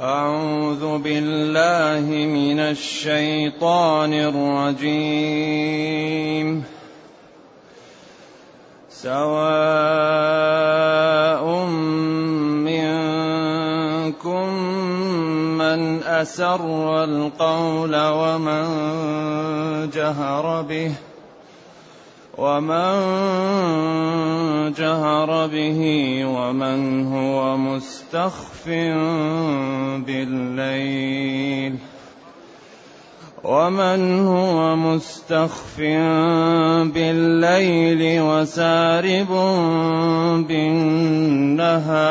أعوذ بالله من الشيطان الرجيم. سواء منكم من أسر القول ومن جهر به ومن جهر به ومن هو مستخف بالليل ومن هو مستخف بالليل وسارب بالنهار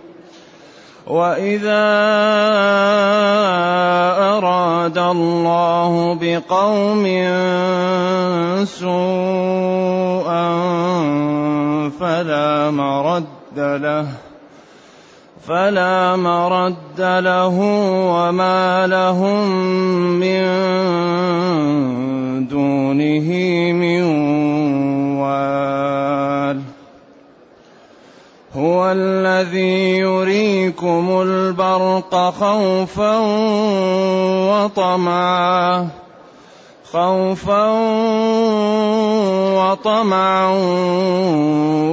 واذا اراد الله بقوم سوءا فلا مرد له فلا مرد له وما لهم من دونه من وال هو الذي يريكم البرق خوفا وطمعا خوفا وطمعا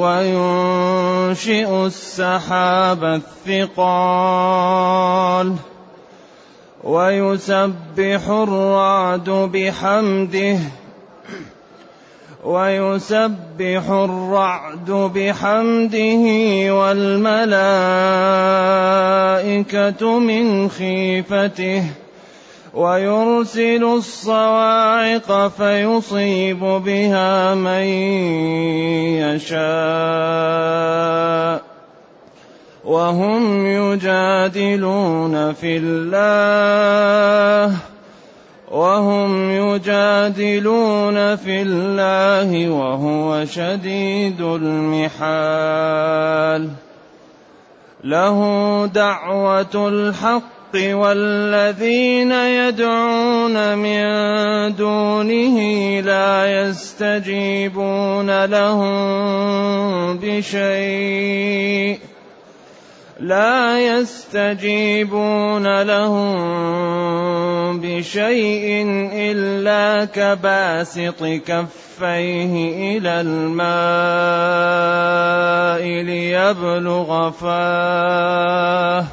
وينشئ السحاب الثقال ويسبح الرعد بحمده ويسبح الرعد بحمده والملائكة من خيفته ويرسل الصواعق فيصيب بها من يشاء وهم يجادلون في الله وهم يجادلون في الله وهو شديد المحال. له دعوة الحق والذين يدعون من دونه لا يستجيبون لهم بشيء. لا يستجيبون لهم بشيء إلا كباسط كفيه إلى الماء ليبلغ فاه.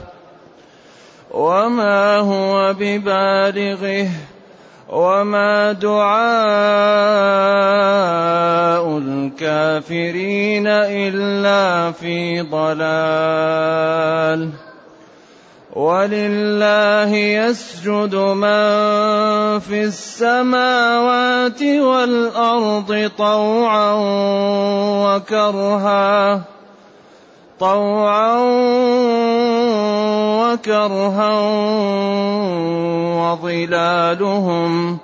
وما هو ببالغه وما دعاء الكافرين الا في ضلال ولله يسجد من في السماوات والارض طوعا وكرها طوعا وكرها وظلالهم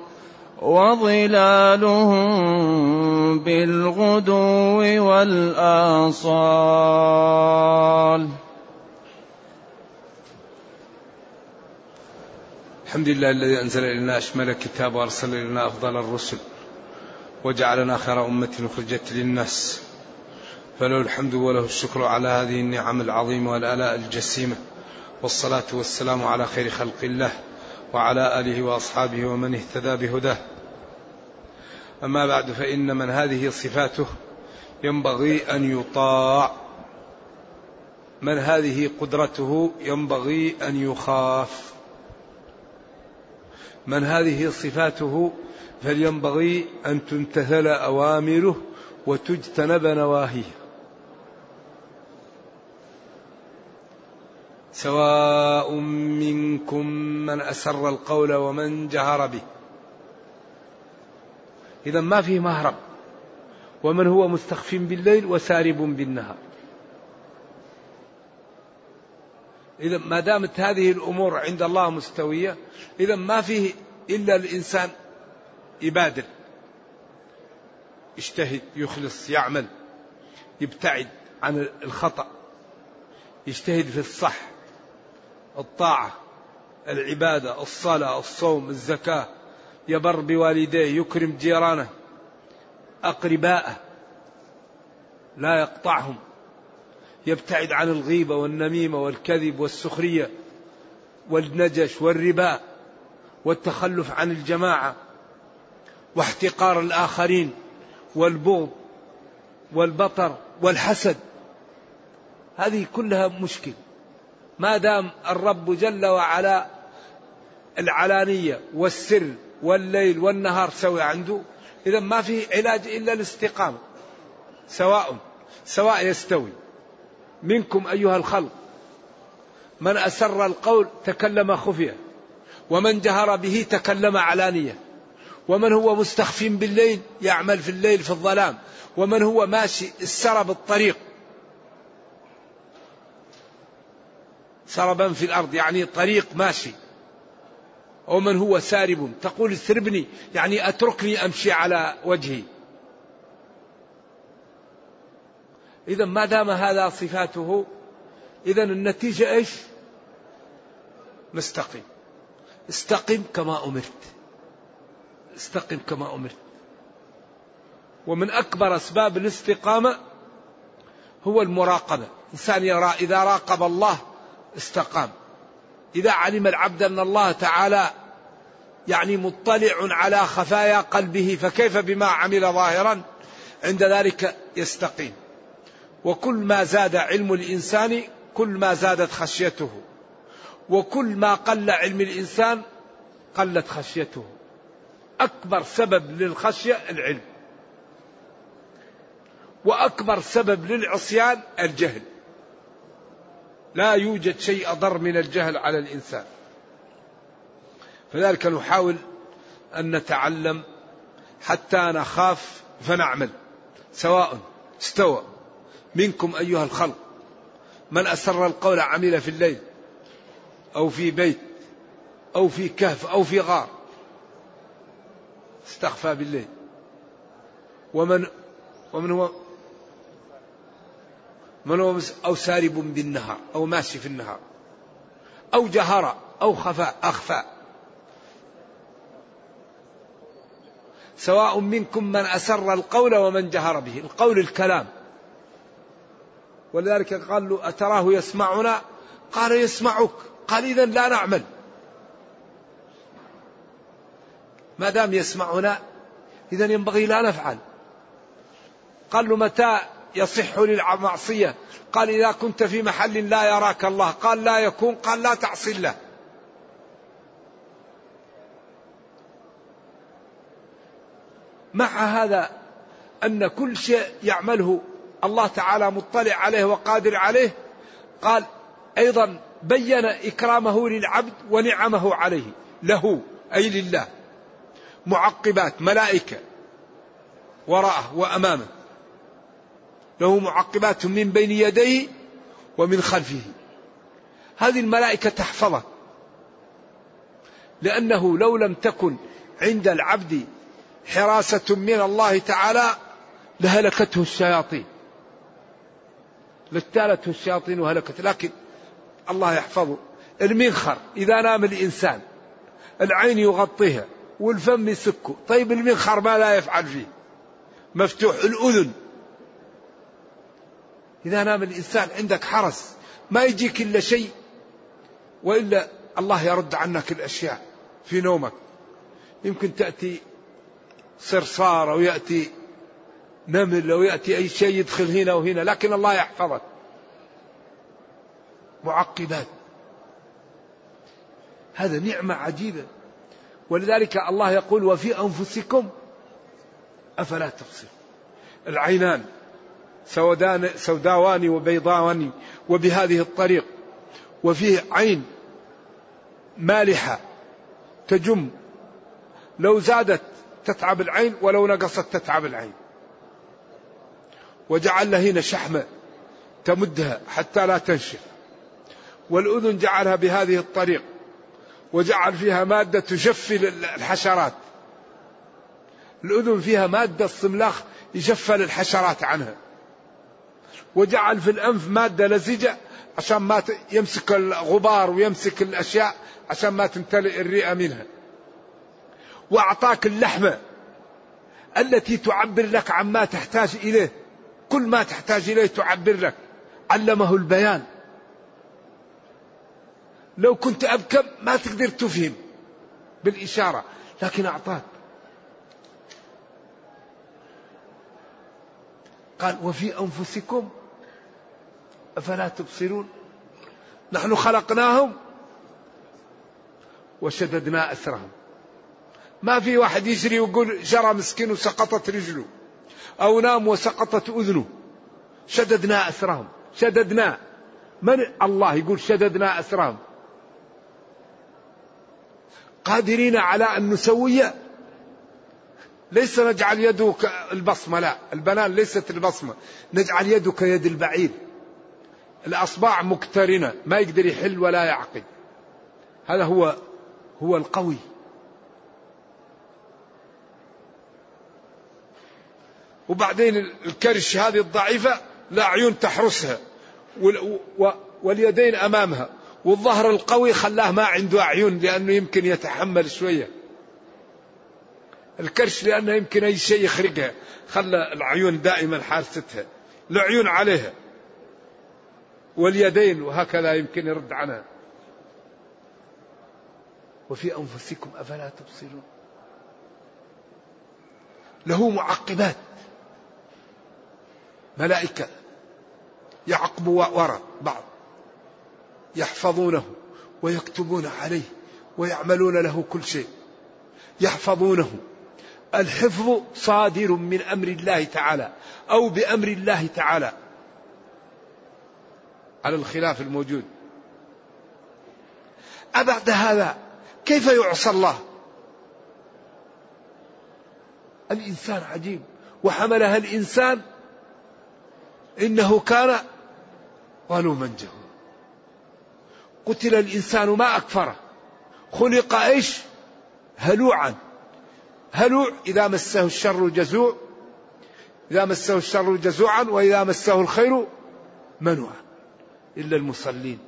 وظلالهم بالغدو والآصال. الحمد لله الذي أنزل إلينا أشمل الكتاب وأرسل إلينا أفضل الرسل وجعلنا خير أمة أخرجت للناس. فله الحمد وله الشكر على هذه النعم العظيمة والآلاء الجسيمة. والصلاة والسلام على خير خلق الله وعلى آله وأصحابه ومن اهتدى بهداه. أما بعد فإن من هذه صفاته ينبغي أن يطاع. من هذه قدرته ينبغي أن يخاف. من هذه صفاته فلينبغي أن تمتثل أوامره وتجتنب نواهيه. سواء منكم من أسر القول ومن جهر به. إذا ما فيه مهرب. ومن هو مستخف بالليل وسارب بالنهار. إذا ما دامت هذه الأمور عند الله مستوية إذا ما فيه إلا الإنسان يبادر يجتهد يخلص يعمل يبتعد عن الخطأ يجتهد في الصح. الطاعة العبادة الصلاة الصوم الزكاة. يبر بوالديه يكرم جيرانه أقرباءه. لا يقطعهم. يبتعد عن الغيبة والنميمة والكذب والسخرية والنجش والربا والتخلف عن الجماعة واحتقار الآخرين والبغض والبطر والحسد. هذه كلها مشكل. ما دام الرب جل وعلا العلانية والسر والليل والنهار سوي عنده إذا ما في علاج إلا الاستقامة. سواء سواء يستوي. منكم أيها الخلق من أسر القول تكلم خفية ومن جهر به تكلم علانية. ومن هو مستخف بالليل يعمل في الليل في الظلام. ومن هو ماشي السرب الطريق سربا في الأرض يعني طريق ماشي. ومن هو سارب؟ تقول سربني يعني أتركني أمشي على وجهي. إذا ما دام هذا صفاته إذا النتيجة إيش؟ مستقيم استقم كما أمرت. استقم كما أمرت. ومن أكبر أسباب الاستقامة هو المراقبة. إنسان يرى إذا راقب الله استقام. إذا علم العبد أن الله تعالى يعني مطلع على خفايا قلبه فكيف بما عمل ظاهرا؟ عند ذلك يستقيم. وكل ما زاد علم الإنسان كل ما زادت خشيته. وكل ما قل علم الإنسان قلت خشيته. أكبر سبب للخشية العلم. وأكبر سبب للعصيان الجهل. لا يوجد شيء أضر من الجهل على الإنسان. فذلك نحاول أن نتعلم حتى نخاف فنعمل سواء استوى منكم أيها الخلق. من أسر القول عمل في الليل أو في بيت أو في كهف أو في غار استخفى بالليل. ومن ومن هو من هو أو سارب بالنهار أو ماشي في النهار أو جهر أو خفى أخفى سواء منكم من أسر القول ومن جهر به القول الكلام. ولذلك قال له أتراه يسمعنا؟ قال يسمعك. قال إذا لا نعمل. ما دام يسمعنا إذا ينبغي لا نفعل. قال له متى يصح للمعصية. قال إذا كنت في محل لا يراك الله. قال لا يكون. قال لا تعصي الله. مع هذا أن كل شيء يعمله الله تعالى مطلع عليه وقادر عليه قال أيضا بين إكرامه للعبد ونعمه عليه له أي لله. معقبات ملائكة وراءه وأمامه. له معقبات من بين يديه ومن خلفه. هذه الملائكة تحفظه لأنه لو لم تكن عند العبد حراسة من الله تعالى لهلكته الشياطين. لاجتالته الشياطين وهلكت لكن الله يحفظه. المنخر. إذا نام الإنسان العين يغطيها والفم يسكه. طيب المنخر ما لا يفعل فيه؟ مفتوح الأذن. إذا نام الإنسان عندك حرس ما يجيك إلا شيء وإلا الله يرد عنك الأشياء في نومك. يمكن تأتي صرصار أو يأتي نمل أو يأتي أي شيء يدخل هنا وهنا لكن الله يحفظك. معقبات. هذا نعمة عجيبة. ولذلك الله يقول وفي أنفسكم أفلا تبصر العينان. سودان سوداوان وبيضاوان وبهذه الطريق. وفيه عين مالحة تجم. لو زادت تتعب العين ولو نقصت تتعب العين. وجعل له هنا شحمة تمدها حتى لا تنشف. والأذن جعلها بهذه الطريق. وجعل فيها مادة تجفل الحشرات. الأذن فيها مادة الصملاخ يجفل الحشرات عنها. وجعل في الأنف مادة لزجة عشان ما يمسك الغبار ويمسك الأشياء عشان ما تمتلئ الرئة منها. وأعطاك اللحمة التي تعبر لك عما تحتاج إليه. كل ما تحتاج إليه تعبر لك. علمه البيان. لو كنت أبكم ما تقدر تفهم بالإشارة لكن أعطاك. قال وفي أنفسكم أفلا تبصرون؟ نحن خلقناهم وشددنا أسرهم ما في واحد يجري ويقول جرى مسكين وسقطت رجله أو نام وسقطت أذنه. شددنا أسرهم شددنا. من الله يقول شددنا أسرهم قادرين على أن نسوي؟ ليس نجعل يده البصمة لا. البنان ليست البصمة. نجعل يده كيد البعير. الأصبع مقترنة ما يقدر يحل ولا يعقد. هذا هو هو القوي. وبعدين الكرش هذه الضعيفة لا عيون تحرسها واليدين أمامها. والظهر القوي خلاه ما عنده أعين لأنه يمكن يتحمل شوية. الكرش لأنه يمكن أي شيء يخرقها خلى العيون دائما حارستها. العيون عليها. واليدين وهكذا يمكن يرد عنها. وفي أنفسكم أفلا تبصرون. له معقبات. ملائكة يعقبوا وراء بعض يحفظونه ويكتبون عليه ويعملون له كل شيء. يحفظونه. الحفظ صادر من أمر الله تعالى أو بأمر الله تعالى. على الخلاف الموجود. أبعد هذا كيف يعصى الله؟ الإنسان عجيب. وحملها الإنسان إنه كان ظلوما جهولا. قتل الإنسان ما أكفره خلق إيش؟ هلوعا. هلوع إذا مسه الشر جزوع إذا مسه الشر جزوعا وإذا مسه الخير منوعا. إلا المصلين.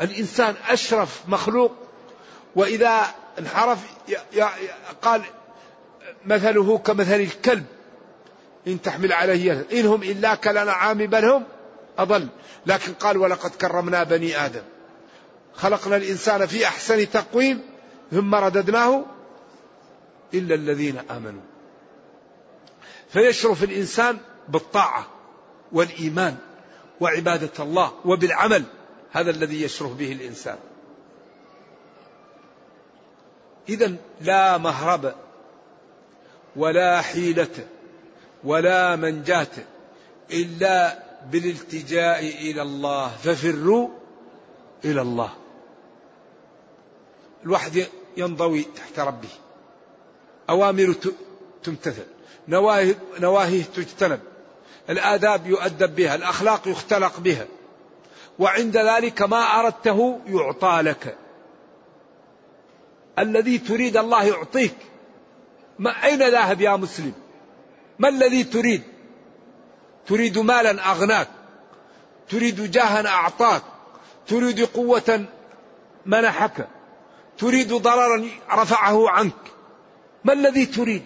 الإنسان أشرف مخلوق وإذا انحرف قال مثله كمثل الكلب إن تحمل عليه إن هم إلا كالأنعام بل هم أضل. لكن قال ولقد كرمنا بني آدم. خلقنا الإنسان في أحسن تقويم ثم رددناه إلا الذين آمنوا. فيشرف الإنسان بالطاعة والإيمان. وعبادة الله وبالعمل. هذا الذي يشرف به الإنسان. إذا لا مهرب ولا حيلة ولا منجاة إلا بالالتجاء إلى الله. ففروا إلى الله. الواحد ينضوي تحت ربه. أوامر تمتثل. نواهي نواهيه تجتنب. الآداب يؤدب بها الأخلاق يختلق بها. وعند ذلك ما أردته يعطى لك. الذي تريد الله يعطيك. ما أين ذاهب يا مسلم؟ ما الذي تريد؟ تريد مالا أغناك. تريد جاها أعطاك. تريد قوة منحك. تريد ضررا رفعه عنك. ما الذي تريد؟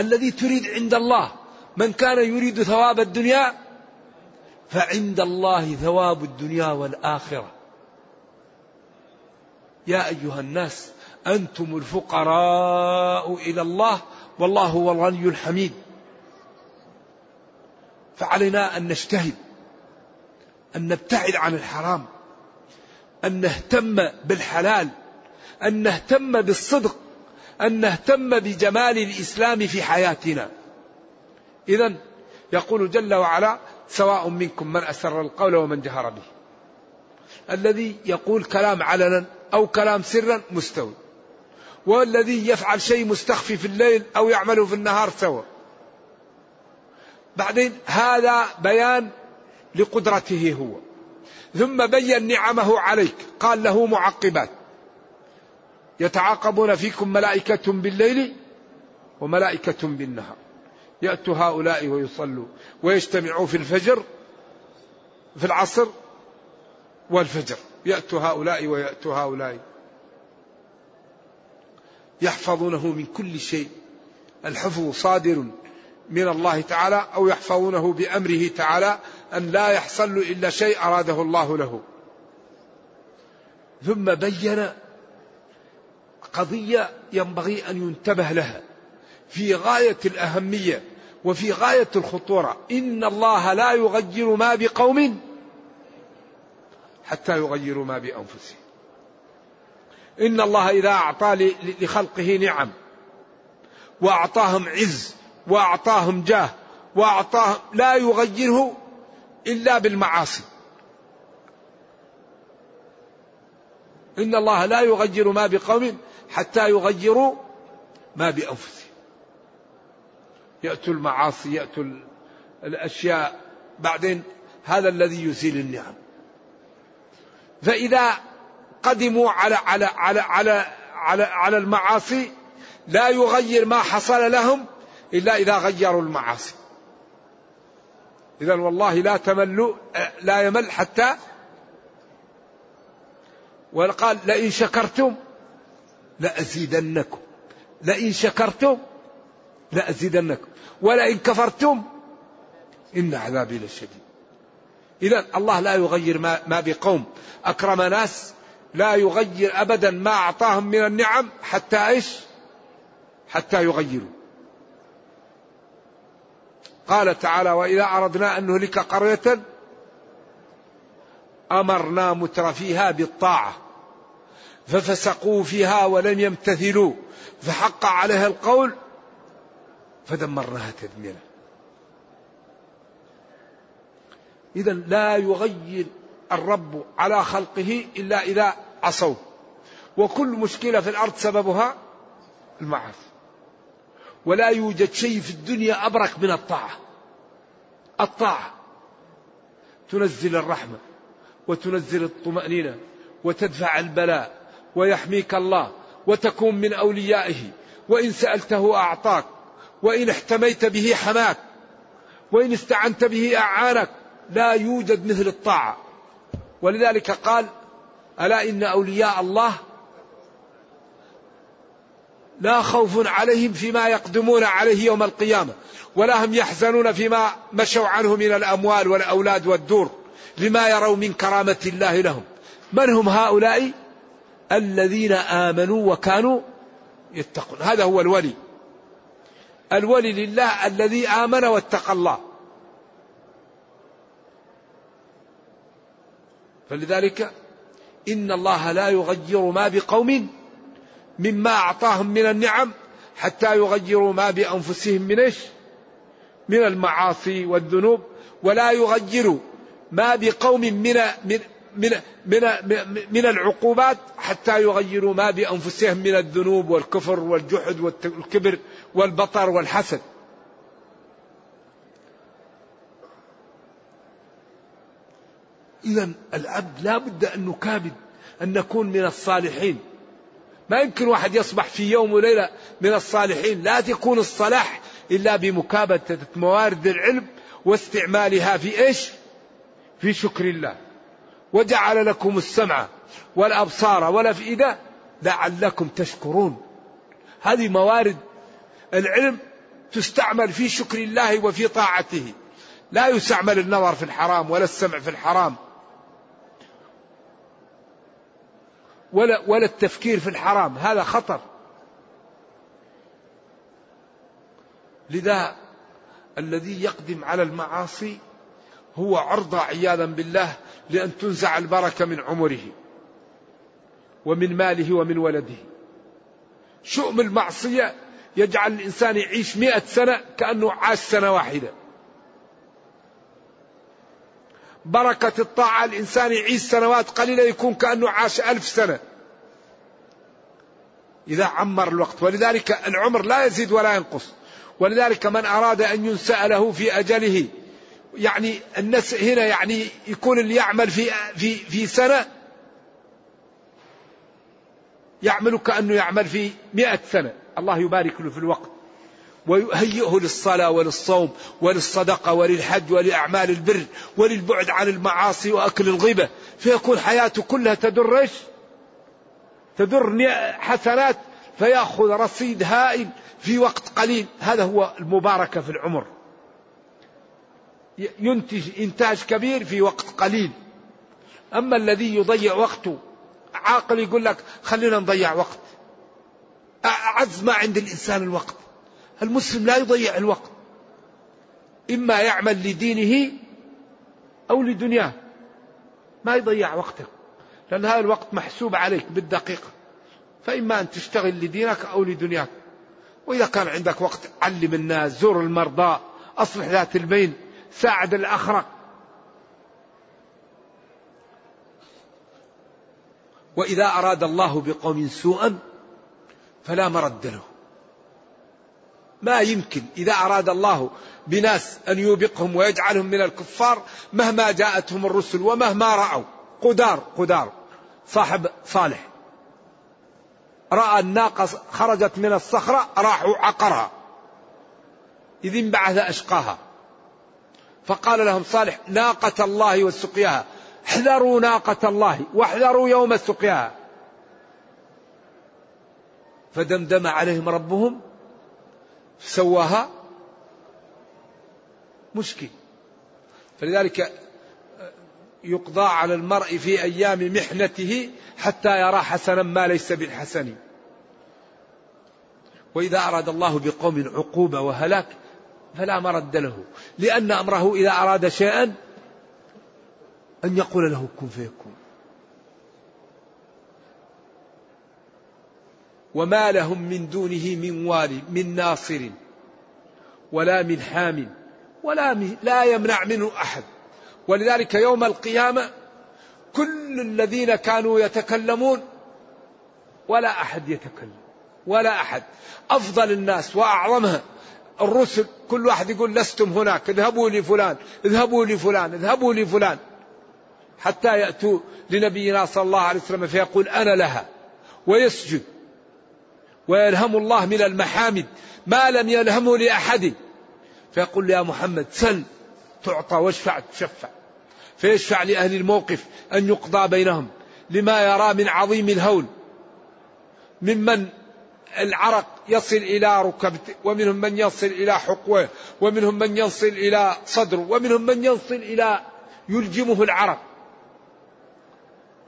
الذي تريد عند الله. من كان يريد ثواب الدنيا فعند الله ثواب الدنيا والآخرة. يا أيها الناس أنتم الفقراء إلى الله والله هو الغني الحميد. فعلينا أن نجتهد أن نبتعد عن الحرام أن نهتم بالحلال أن نهتم بالصدق أن نهتم بجمال الإسلام في حياتنا. إذا يقول جل وعلا سواء منكم من أسر القول ومن جهر به. الذي يقول كلام علنا أو كلام سرا مستوي. والذي يفعل شيء مستخفي في الليل أو يعمله في النهار سوا بعدين هذا بيان لقدرته هو. ثم بين نعمه عليك. قال له معقبات. يتعاقبون فيكم ملائكة بالليل وملائكة بالنهار. يأتوا هؤلاء ويصلوا ويجتمعوا في الفجر في العصر والفجر. يأتوا هؤلاء ويأتوا هؤلاء. يحفظونه من كل شيء. الحفظ صادر من الله تعالى أو يحفظونه بأمره تعالى أن لا يحصل إلا شيء أراده الله له. ثم بين قضية ينبغي أن ينتبه لها. في غاية الأهمية وفي غاية الخطورة. إن الله لا يغير ما بقوم حتى يغيروا ما بأنفسهم. إن الله إذا أعطى لخلقه نعم. وأعطاهم عز وأعطاهم جاه وأعطاهم لا يغيره إلا بالمعاصي. إن الله لا يغير ما بقوم حتى يغيروا ما بأنفسهم. يأتوا المعاصي يأتوا الأشياء. بعدين هذا الذي يزيل النعم. فإذا قدموا على على على على على, على المعاصي لا يغير ما حصل لهم إلا إذا غيروا المعاصي. إذا والله لا تملوا لا يمل حتى وقال لئن شكرتم لأزيدنكم. لئن شكرتم لأزيدنكم ولئن كفرتم إن عذابي لشديد. إذا الله لا يغير ما, بقوم. أكرم ناس لا يغير أبدا ما أعطاهم من النعم حتى إيش؟ حتى يغيروا. قال تعالى وإذا أردنا أن نهلك قرية أمرنا متر فيها بالطاعة ففسقوا فيها ولم يمتثلوا فحق عليها القول فدمرناها تدميرا. إذا لا يغير الرب على خلقه إلا إذا عصوا. وكل مشكلة في الأرض سببها المعاصي ولا يوجد شيء في الدنيا أبرك من الطاعة. الطاعة. تنزل الرحمة وتنزل الطمأنينة وتدفع البلاء ويحميك الله وتكون من أوليائه. وإن سألته أعطاك وإن احتميت به حماك وإن استعنت به أعانك لا يوجد مثل الطاعة. ولذلك قال ألا إن أولياء الله لا خوف عليهم فيما يقدمون عليه يوم القيامة ولا هم يحزنون فيما مشوا عنه من الأموال والأولاد والدور لما يروا من كرامة الله لهم. من هم هؤلاء؟ الذين آمنوا وكانوا يتقون. هذا هو الولي. الولي لله الذي آمن واتقى الله. فلذلك إن الله لا يغير ما بقوم مما أعطاهم من النعم حتى يغيروا ما بأنفسهم من إيش؟ من المعاصي والذنوب. ولا يغيروا ما بقوم من من من من, من العقوبات حتى يغيروا ما بأنفسهم من الذنوب والكفر والجحد والكبر والبطر والحسد. إذا العبد لا بد أن نكابد أن نكون من الصالحين. ما يمكن واحد يصبح في يوم وليلة من الصالحين. لا تكون الصلاح إلا بمكابدة موارد العلم واستعمالها في إيش؟ في شكر الله. وجعل لكم السمع والأبصار والأفئدة لعلكم تشكرون. هذه موارد العلم تستعمل في شكر الله وفي طاعته. لا يستعمل النظر في الحرام ولا السمع في الحرام. ولا ولا التفكير في الحرام. هذا خطر. لذا الذي يقدم على المعاصي هو عرضة عياذا بالله لأن تنزع البركة من عمره ومن ماله ومن ولده. شؤم المعصية يجعل الإنسان يعيش مئة سنة كأنه عاش سنة واحدة. بركة الطاعة الإنسان يعيش سنوات قليلة يكون كأنه عاش ألف سنة. إذا عمر الوقت ولذلك العمر لا يزيد ولا ينقص. ولذلك من أراد أن ينسأ له في أجله يعني الناس هنا يعني يكون اللي يعمل في في في سنة يعمل كأنه يعمل في مئة سنة. الله يبارك له في الوقت. ويهيئه للصلاة وللصوم وللصدقة وللحج ولأعمال البر وللبعد عن المعاصي وأكل الغيبة. فيكون حياته كلها تدر إيش؟ تدر حسنات. فيأخذ رصيد هائل في وقت قليل. هذا هو المباركة في العمر. ينتج إنتاج كبير في وقت قليل. أما الذي يضيع وقته عاقل يقول لك خلينا نضيع وقت. أعز ما عند الإنسان الوقت. المسلم لا يضيع الوقت. إما يعمل لدينه أو لدنياه. ما يضيع وقته لأن هذا الوقت محسوب عليك بالدقيقة فإما أن تشتغل لدينك أو لدنياك. وإذا كان عندك وقت علم الناس زور المرضى أصلح ذات البين. ساعد الأخرق. وإذا أراد الله بقوم سوءا فلا مرد له. ما يمكن إذا أراد الله بناس أن يوبقهم ويجعلهم من الكفار مهما جاءتهم الرسل ومهما رأوا. قدار قدار. صاحب صالح. رأى الناقة خرجت من الصخرة راحوا عقرها. إذ انبعث أشقاها. فقال لهم صالح ناقة الله وسقياها احذروا ناقة الله واحذروا يوم سقياها فدمدم عليهم ربهم سواها مشكل. فلذلك يقضى على المرء في أيام محنته حتى يرى حسنا ما ليس بالحسن. وإذا أراد الله بقوم عقوبة وهلاك فلا مرد له لأن أمره إذا أراد شيئا أن يقول له كن فيكون. وما لهم من دونه من والي من ناصر ولا من حام ولا من لا يمنع منه أحد. ولذلك يوم القيامة كل الذين كانوا يتكلمون ولا أحد يتكلم ولا أحد. أفضل الناس وأعظمها الرسل كل واحد يقول لستم هناك اذهبوا لفلان اذهبوا لفلان اذهبوا لفلان. حتى يأتوا لنبينا صلى الله عليه وسلم فيقول أنا لها ويسجد ويلهم الله من المحامد ما لم يلهمه لأحد. فيقول يا محمد سل تعطى واشفع تشفع. فيشفع لأهل الموقف أن يقضى بينهم لما يرى من عظيم الهول ممن العرق يصل إلى ركبته ومنهم من يصل إلى حقوه ومنهم من يصل إلى صدره ومنهم من يصل إلى يلجمه العرق.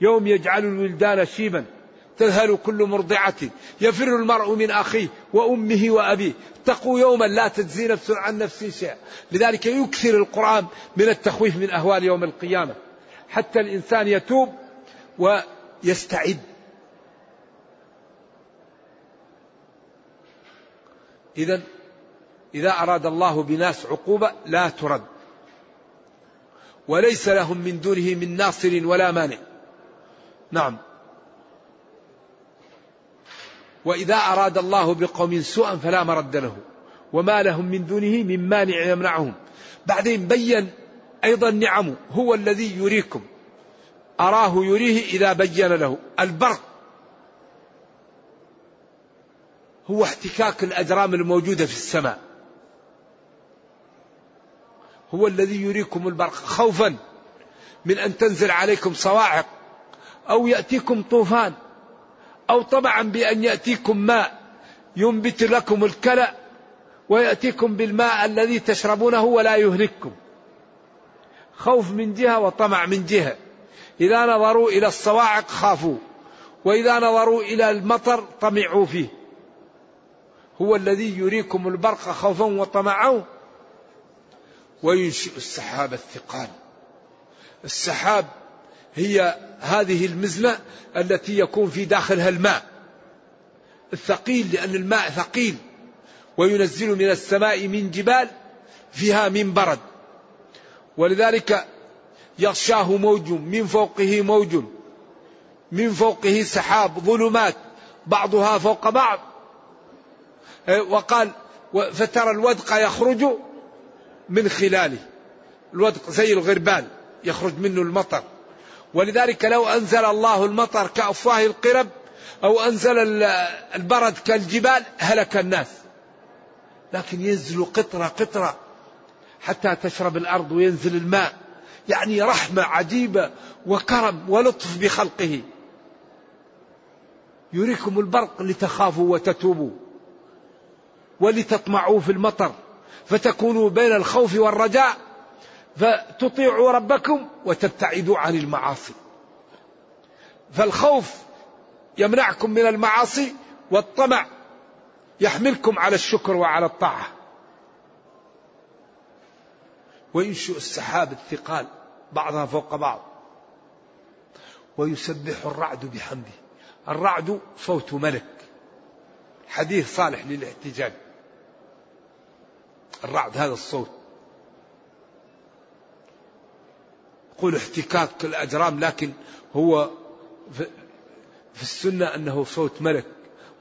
يوم يجعل الولدان شيبا تذهل كل مرضعة يفر المرء من أخيه وأمه وأبيه. اتقوا يوما لا تجزي نفس عن نفس شيئا. لذلك يكثر القرآن من التخويف من أهوال يوم القيامة. حتى الإنسان يتوب ويستعد. إذا إذا أراد الله بناس عقوبة لا ترد. وليس لهم من دونه من ناصر ولا مانع. نعم. وإذا أراد الله بقوم سوءا فلا مرد له. وما لهم من دونه من مانع يمنعهم. بعدين بين أيضا نعمه. هو الذي يريكم. أراه يريه إذا بين له. البرق. هو احتكاك الأجرام الموجودة في السماء. هو الذي يريكم البرق. خوفا من أن تنزل عليكم صواعق أو يأتيكم طوفان أو طبعا بأن يأتيكم ماء ينبت لكم الكلأ ويأتيكم بالماء الذي تشربونه ولا يهلككم. خوف من جهة وطمع من جهة. إذا نظروا إلى الصواعق خافوا وإذا نظروا إلى المطر طمعوا فيه. هو الذي يريكم البرق خوفا وطمعا. وينشئ السحاب الثقال. السحاب هي هذه المزنة التي يكون في داخلها الماء. الثقيل لأن الماء ثقيل. وينزل من السماء من جبال فيها من برد. ولذلك يغشاه موج من فوقه موج. من فوقه سحاب ظلمات. بعضها فوق بعض. وقال فترى الودق يخرج من خلاله. الودق زي الغربال يخرج منه المطر. ولذلك لو أنزل الله المطر كأفواه القرب أو أنزل البرد كالجبال هلك الناس. لكن ينزل قطرة قطرة حتى تشرب الأرض وينزل الماء. يعني رحمة عجيبة وكرم ولطف بخلقه. يريكم البرق لتخافوا وتتوبوا. ولتطمعوا في المطر فتكونوا بين الخوف والرجاء فتطيعوا ربكم وتبتعدوا عن المعاصي. فالخوف يمنعكم من المعاصي والطمع يحملكم على الشكر وعلى الطاعة. وينشئ السحاب الثقال بعضها فوق بعض ويسبح الرعد بحمده. الرعد صوت ملك حديث صالح للاحتجاج. الرعد هذا الصوت. يقول احتكاك الأجرام لكن هو في السنة أنه صوت ملك.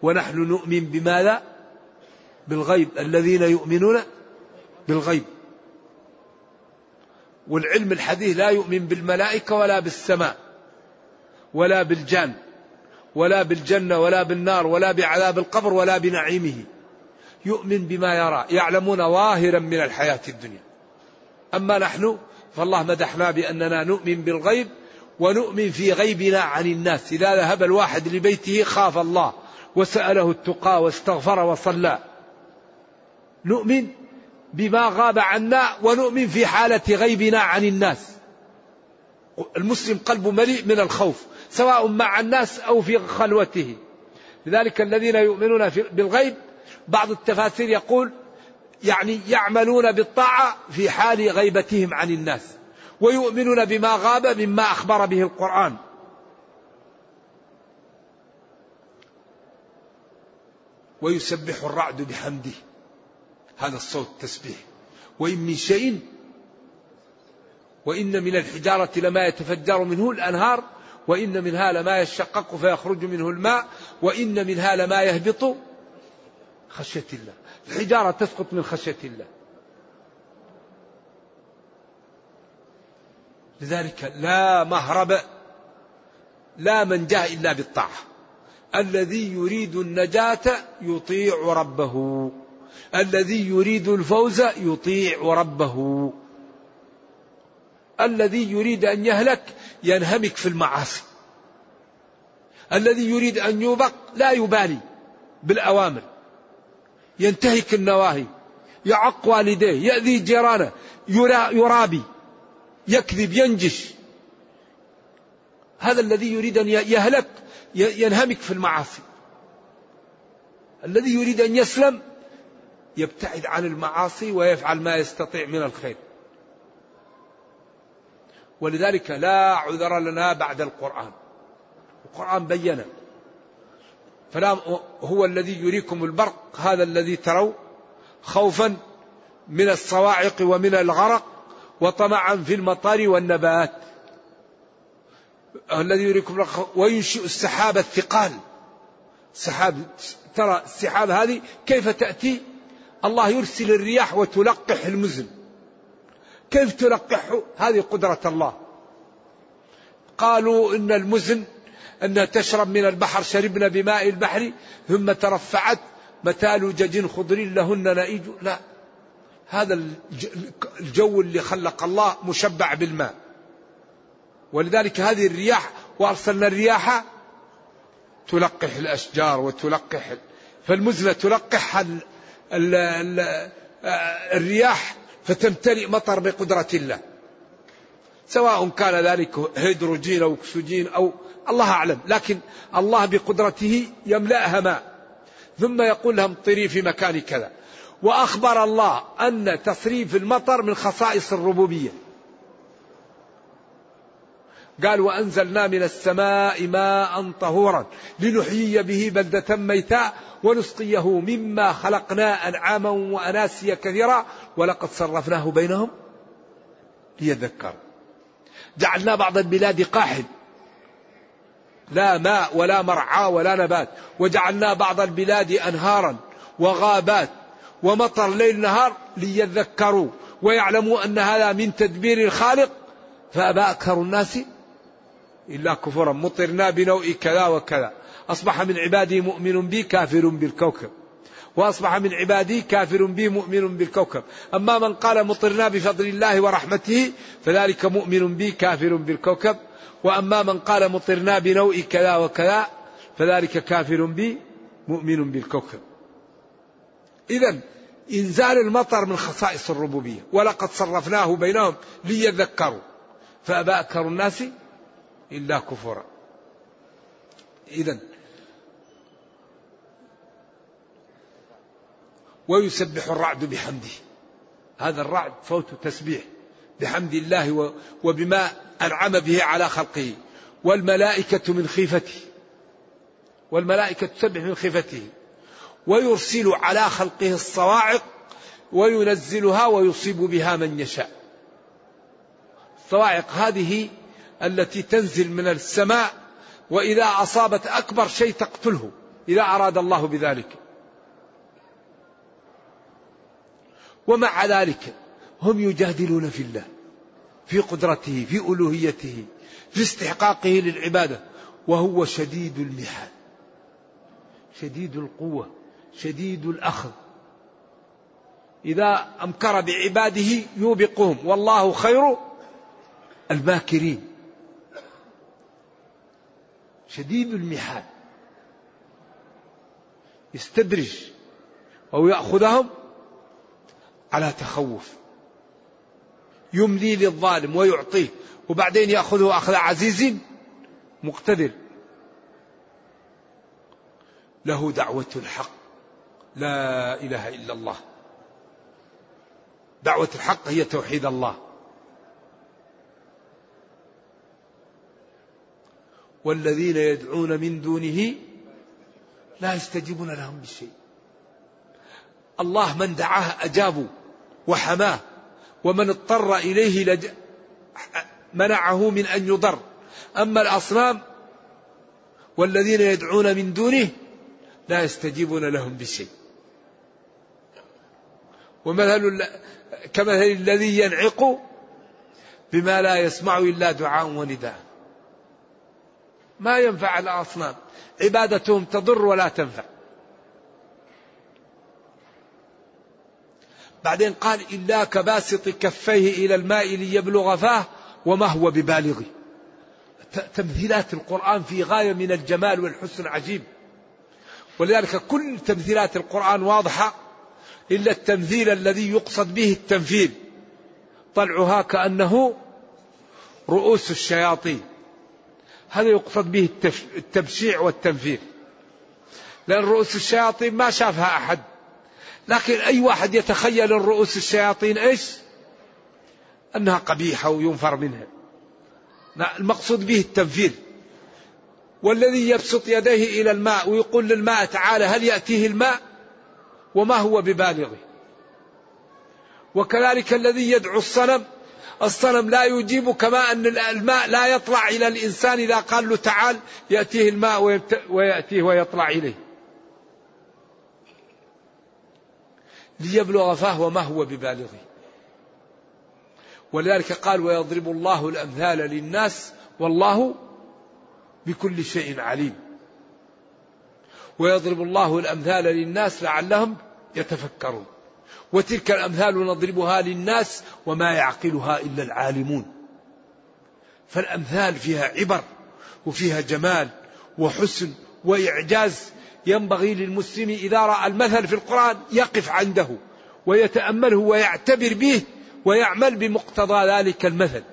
ونحن نؤمن بماذا بالغيب. الذين يؤمنون بالغيب. والعلم الحديث لا يؤمن بالملائكة ولا بالسماء ولا بالجان ولا بالجنة ولا بالنار ولا بعذاب القبر ولا بنعيمه. يؤمن بما يرى يعلمون ظاهرا من الحياة الدنيا. أما نحن فالله مدحنا بأننا نؤمن بالغيب ونؤمن في غيبنا عن الناس. إذا ذهب الواحد لبيته خاف الله وسأله التقى واستغفر وصلى. نؤمن بما غاب عنا ونؤمن في حالة غيبنا عن الناس. المسلم قلبه مليء من الخوف سواء مع الناس أو في خلوته. لذلك الذين يؤمنون بالغيب بعض التفاسير يقول يعني يعملون بالطاعة في حال غيبتهم عن الناس ويؤمنون بما غاب مما أخبر به القرآن. ويسبح الرعد بحمده. هذا الصوت تسبيح. وإن من شيء وإن من الحجارة لما يتفجر منه الأنهار وإن منها لما يشقق فيخرج منه الماء وإن منها لما يهبط خشية الله. الحجارة تسقط من خشية الله. لذلك لا مهرب لا من جاء إلا بالطاعة. الذي يريد النجاة يطيع ربه. الذي يريد الفوز يطيع ربه. الذي يريد أن يهلك ينهمك في المعاصي. الذي يريد أن يوبق لا يبالي بالأوامر. ينتهك النواهي يعق والديه يأذي جيرانه يرابي يكذب ينجش. هذا الذي يريد أن يهلك ينهمك في المعاصي. الذي يريد أن يسلم يبتعد عن المعاصي ويفعل ما يستطيع من الخير. ولذلك لا عذر لنا بعد القرآن. القرآن بين فلا هو الذي يريكم البرق هذا الذي تروا خوفا من الصواعق ومن الغرق وطمعا في المطر والنبات. الذي يريكم وينشئ السحاب الثقال. سحاب ترى السحاب هذه كيف تأتي؟ الله يرسل الرياح وتلقح المزن. كيف تلقحه هذه قدرة الله. قالوا إن المزن أنها تشرب من البحر شربنا بماء البحر ثم ترفعت متى لجج خضر لهن نئيج لا هذا الجو اللي خلق الله مشبع بالماء. ولذلك هذه الرياح وأرسلنا الرياح تلقح الأشجار وتلقح فالمزنة تلقح الرياح فتمتلئ مطر بقدرة الله. سواء كان ذلك هيدروجين أو أكسجين أو الله أعلم لكن الله بقدرته يملأها ماء ثم يقول لهم طري في مكان كذا. وأخبر الله أن تصريف المطر من خصائص الربوبية. قال وأنزلنا من السماء ماء طهورا لنحيي به بلدة ميتاء ونسقيه مما خلقنا أنعاما وأناسيا كثيرا ولقد صرفناه بينهم ليذكروا. جعلنا بعض البلاد قاحل لا ماء ولا مرعى ولا نبات. وجعلنا بعض البلاد أنهارا وغابات. ومطر ليل نهار ليذكروا. ويعلموا أن هذا من تدبير الخالق. فأبى أكثر الناس إلا كفرا. مطرنا بنوء كذا وكذا. أصبح من عبادي مؤمن بي كافر بالكوكب. وأصبح من عبادي كافر بي مؤمن بالكوكب. أما من قال مطرنا بفضل الله ورحمته فذلك مؤمن بي كافر بالكوكب. وأما من قال مطرنا بنوء كذا وكذا فذلك كافر بي مؤمن بالكوكب. إذا إنزال المطر من خصائص الربوبية ولقد صرفناه بينهم ليذكروا. فأبى أكثر الناس إلا كفرا. إذا ويسبح الرعد بحمده. هذا الرعد فوت تسبيح. بحمد الله وبما أنعم به على خلقه. والملائكة من خيفته. والملائكة تسبح من خيفته. ويرسل على خلقه الصواعق وينزلها ويصيب بها من يشاء. الصواعق هذه التي تنزل من السماء وإذا أصابت أكبر شيء تقتله. إذا أراد الله بذلك. ومع ذلك هم يجادلون في الله في قدرته في ألوهيته في استحقاقه للعبادة وهو شديد المحال شديد القوة شديد الأخذ. إذا أمكر بعباده يوبقهم والله خير الماكرين شديد المحال. يستدرج أو يأخذهم على تخوف. يملي للظالم ويعطيه وبعدين يأخذه أخذ عزيز مقتدر. له دعوة الحق. لا إله إلا الله. دعوة الحق هي توحيد الله. والذين يدعون من دونه لا يستجيبون لهم بشيء. الله من دعاه أجابوا وحماه. ومن اضطر إليه لج... منعه من أن يضر. أما الأصنام والذين يدعون من دونه لا يستجيبون لهم بشيء. ومثل كمثل الذي ينعق بما لا يسمع إلا دعاء ونداء. ما ينفع الأصنام. عبادتهم تضر ولا تنفع. بعدين قال إلا كباسط كفيه إلى الماء ليبلغ فاه وما هو ببالغه. تمثيلات القرآن في غاية من الجمال والحسن عجيب ولذلك كل تمثيلات القرآن واضحة إلا التمثيل الذي يقصد به التنفيذ طلعها كأنه رؤوس الشياطين. هذا يقصد به التبشيع والتنفير. لأن رؤوس الشياطين ما شافها أحد. لكن أي واحد يتخيل الرؤوس الشياطين إيش؟ أنها قبيحة وينفر منها. المقصود به التنفير. والذي يبسط يديه إلى الماء ويقول للماء تعالى هل يأتيه الماء؟ وما هو ببالغه. وكذلك الذي يدعو الصنم الصنم لا يجيب كما أن الماء لا يطلع إلى الإنسان إذا قال له تعال يأتيه الماء ويأتيه ويطلع إليه. ليبلغ فاه وما هو ببالغه. ولذلك قال ويضرب الله الأمثال للناس والله بكل شيء عليم. ويضرب الله الأمثال للناس لعلهم يتفكرون. وتلك الأمثال نضربها للناس وما يعقلها إلا العالمون. فالأمثال فيها عبر وفيها جمال وحسن وإعجاز ينبغي للمسلم إذا رأى المثل في القرآن يقف عنده ويتأمله ويعتبر به ويعمل بمقتضى ذلك المثل.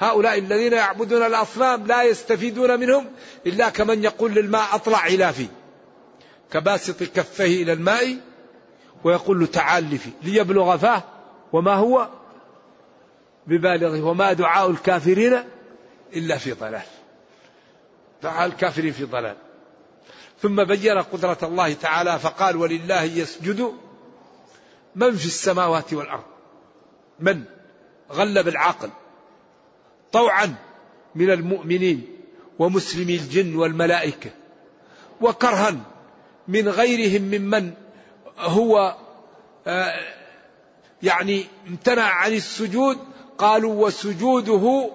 هؤلاء الذين يعبدون الأصنام لا يستفيدون منهم إلا كمن يقول للماء أطلع إلى فيه. كباسط كفيه إلى الماء ويقول له تعال لي فيه ليبلغ فاه وما هو ببالغه وما دعاء الكافرين إلا في ضلال. دعاء الكافرين في ضلال. ثم بين قدرة الله تعالى فقال ولله يسجد من في السماوات والأرض؟ من؟ غلب العقل طوعا من المؤمنين ومسلمي الجن والملائكة. وكرها من غيرهم ممن هو آه، يعني امتنع عن السجود. قالوا وسجوده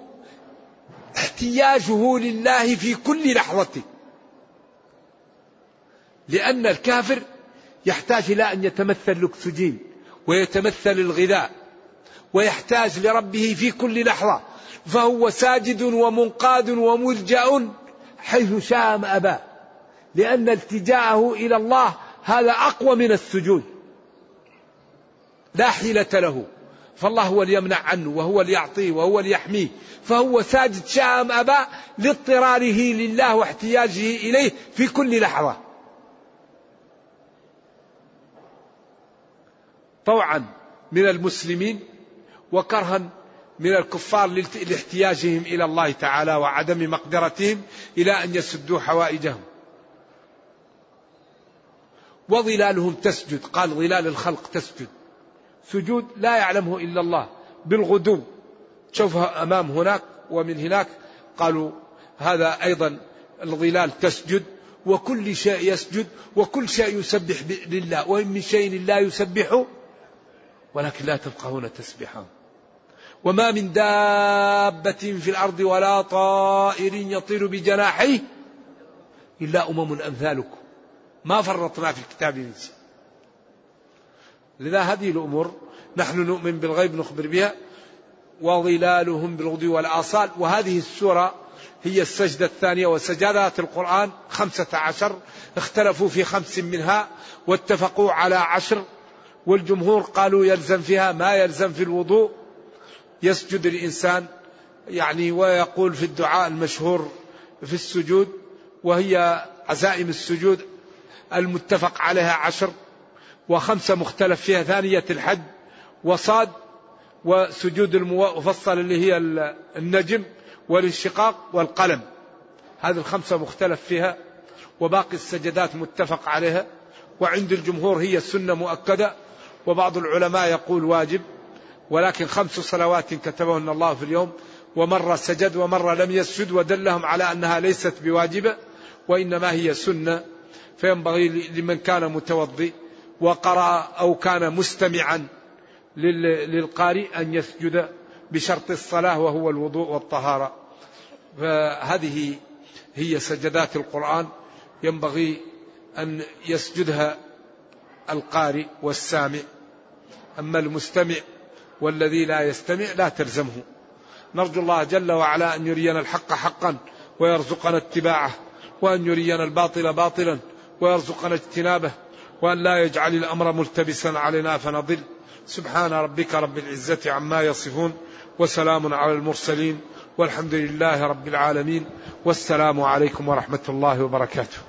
احتياجه لله في كل لحظة لأن الكافر يحتاج إلى أن يتمثل الأكسجين ويتمثل الغذاء ويحتاج لربه في كل لحظة فهو ساجد ومنقاد وملجأ حيث شاء ما أبى لأن التجاءه إلى الله هذا أقوى من السجود. لا حيلة له فالله هو اللي يمنع عنه وهو اللي يعطيه وهو اللي يحميه فهو ساجد شاء أم أبى لاضطراره لله واحتياجه إليه في كل لحظة. طوعا من المسلمين وكرها من الكفار لاحتياجهم إلى الله تعالى وعدم مقدرتهم إلى أن يسدوا حوائجهم. وظلالهم تسجد، قال ظلال الخلق تسجد. سجود لا يعلمه إلا الله بالغدو. تشوفها أمام هناك ومن هناك قالوا هذا أيضا الظلال تسجد وكل شيء يسجد وكل شيء يسبح لله وإن من شيء لا يسبح ولكن لا تفقهون تسبحهم وما من دابة في الأرض ولا طائر يطير بجناحيه إلا أمم أمثالكم. ما فرطنا في الكتاب من شيء. لذا هذه الأمور نحن نؤمن بالغيب نخبر بها وظلالهم بالغدو والآصال. وهذه السورة هي السجدة الثانية وسجدات القرآن خمسة عشر اختلفوا في خمس منها واتفقوا على عشر. والجمهور قالوا يلزم فيها ما يلزم في الوضوء. يسجد الإنسان يعني ويقول في الدعاء المشهور في السجود وهي عزائم السجود المتفق عليها عشر وخمسة مختلف فيها ثانية الحج وصاد وسجود المفصل اللي هي النجم والانشقاق والقلم. هذه الخمسة مختلف فيها وباقي السجدات متفق عليها. وعند الجمهور هي السنة مؤكدة وبعض العلماء يقول واجب ولكن خمس صلوات كتبهن الله في اليوم ومرة سجد ومرة لم يسجد ودلهم على أنها ليست بواجبة وإنما هي سنة. فينبغي لمن كان متوضي وقرأ أو كان مستمعا للقارئ أن يسجد بشرط الصلاة وهو الوضوء والطهارة. فهذه هي سجدات القرآن. ينبغي أن يسجدها القارئ والسامع. أما المستمع والذي لا يستمع لا تلزمه. نرجو الله جل وعلا أن يرينا الحق حقا ويرزقنا اتباعه وأن يرينا الباطل باطلا ويرزقنا اجتنابه وأن لا يجعل الأمر ملتبسا علينا فنضل. سبحان ربك رب العزة عما يصفون وسلام على المرسلين والحمد لله رب العالمين والسلام عليكم ورحمة الله وبركاته.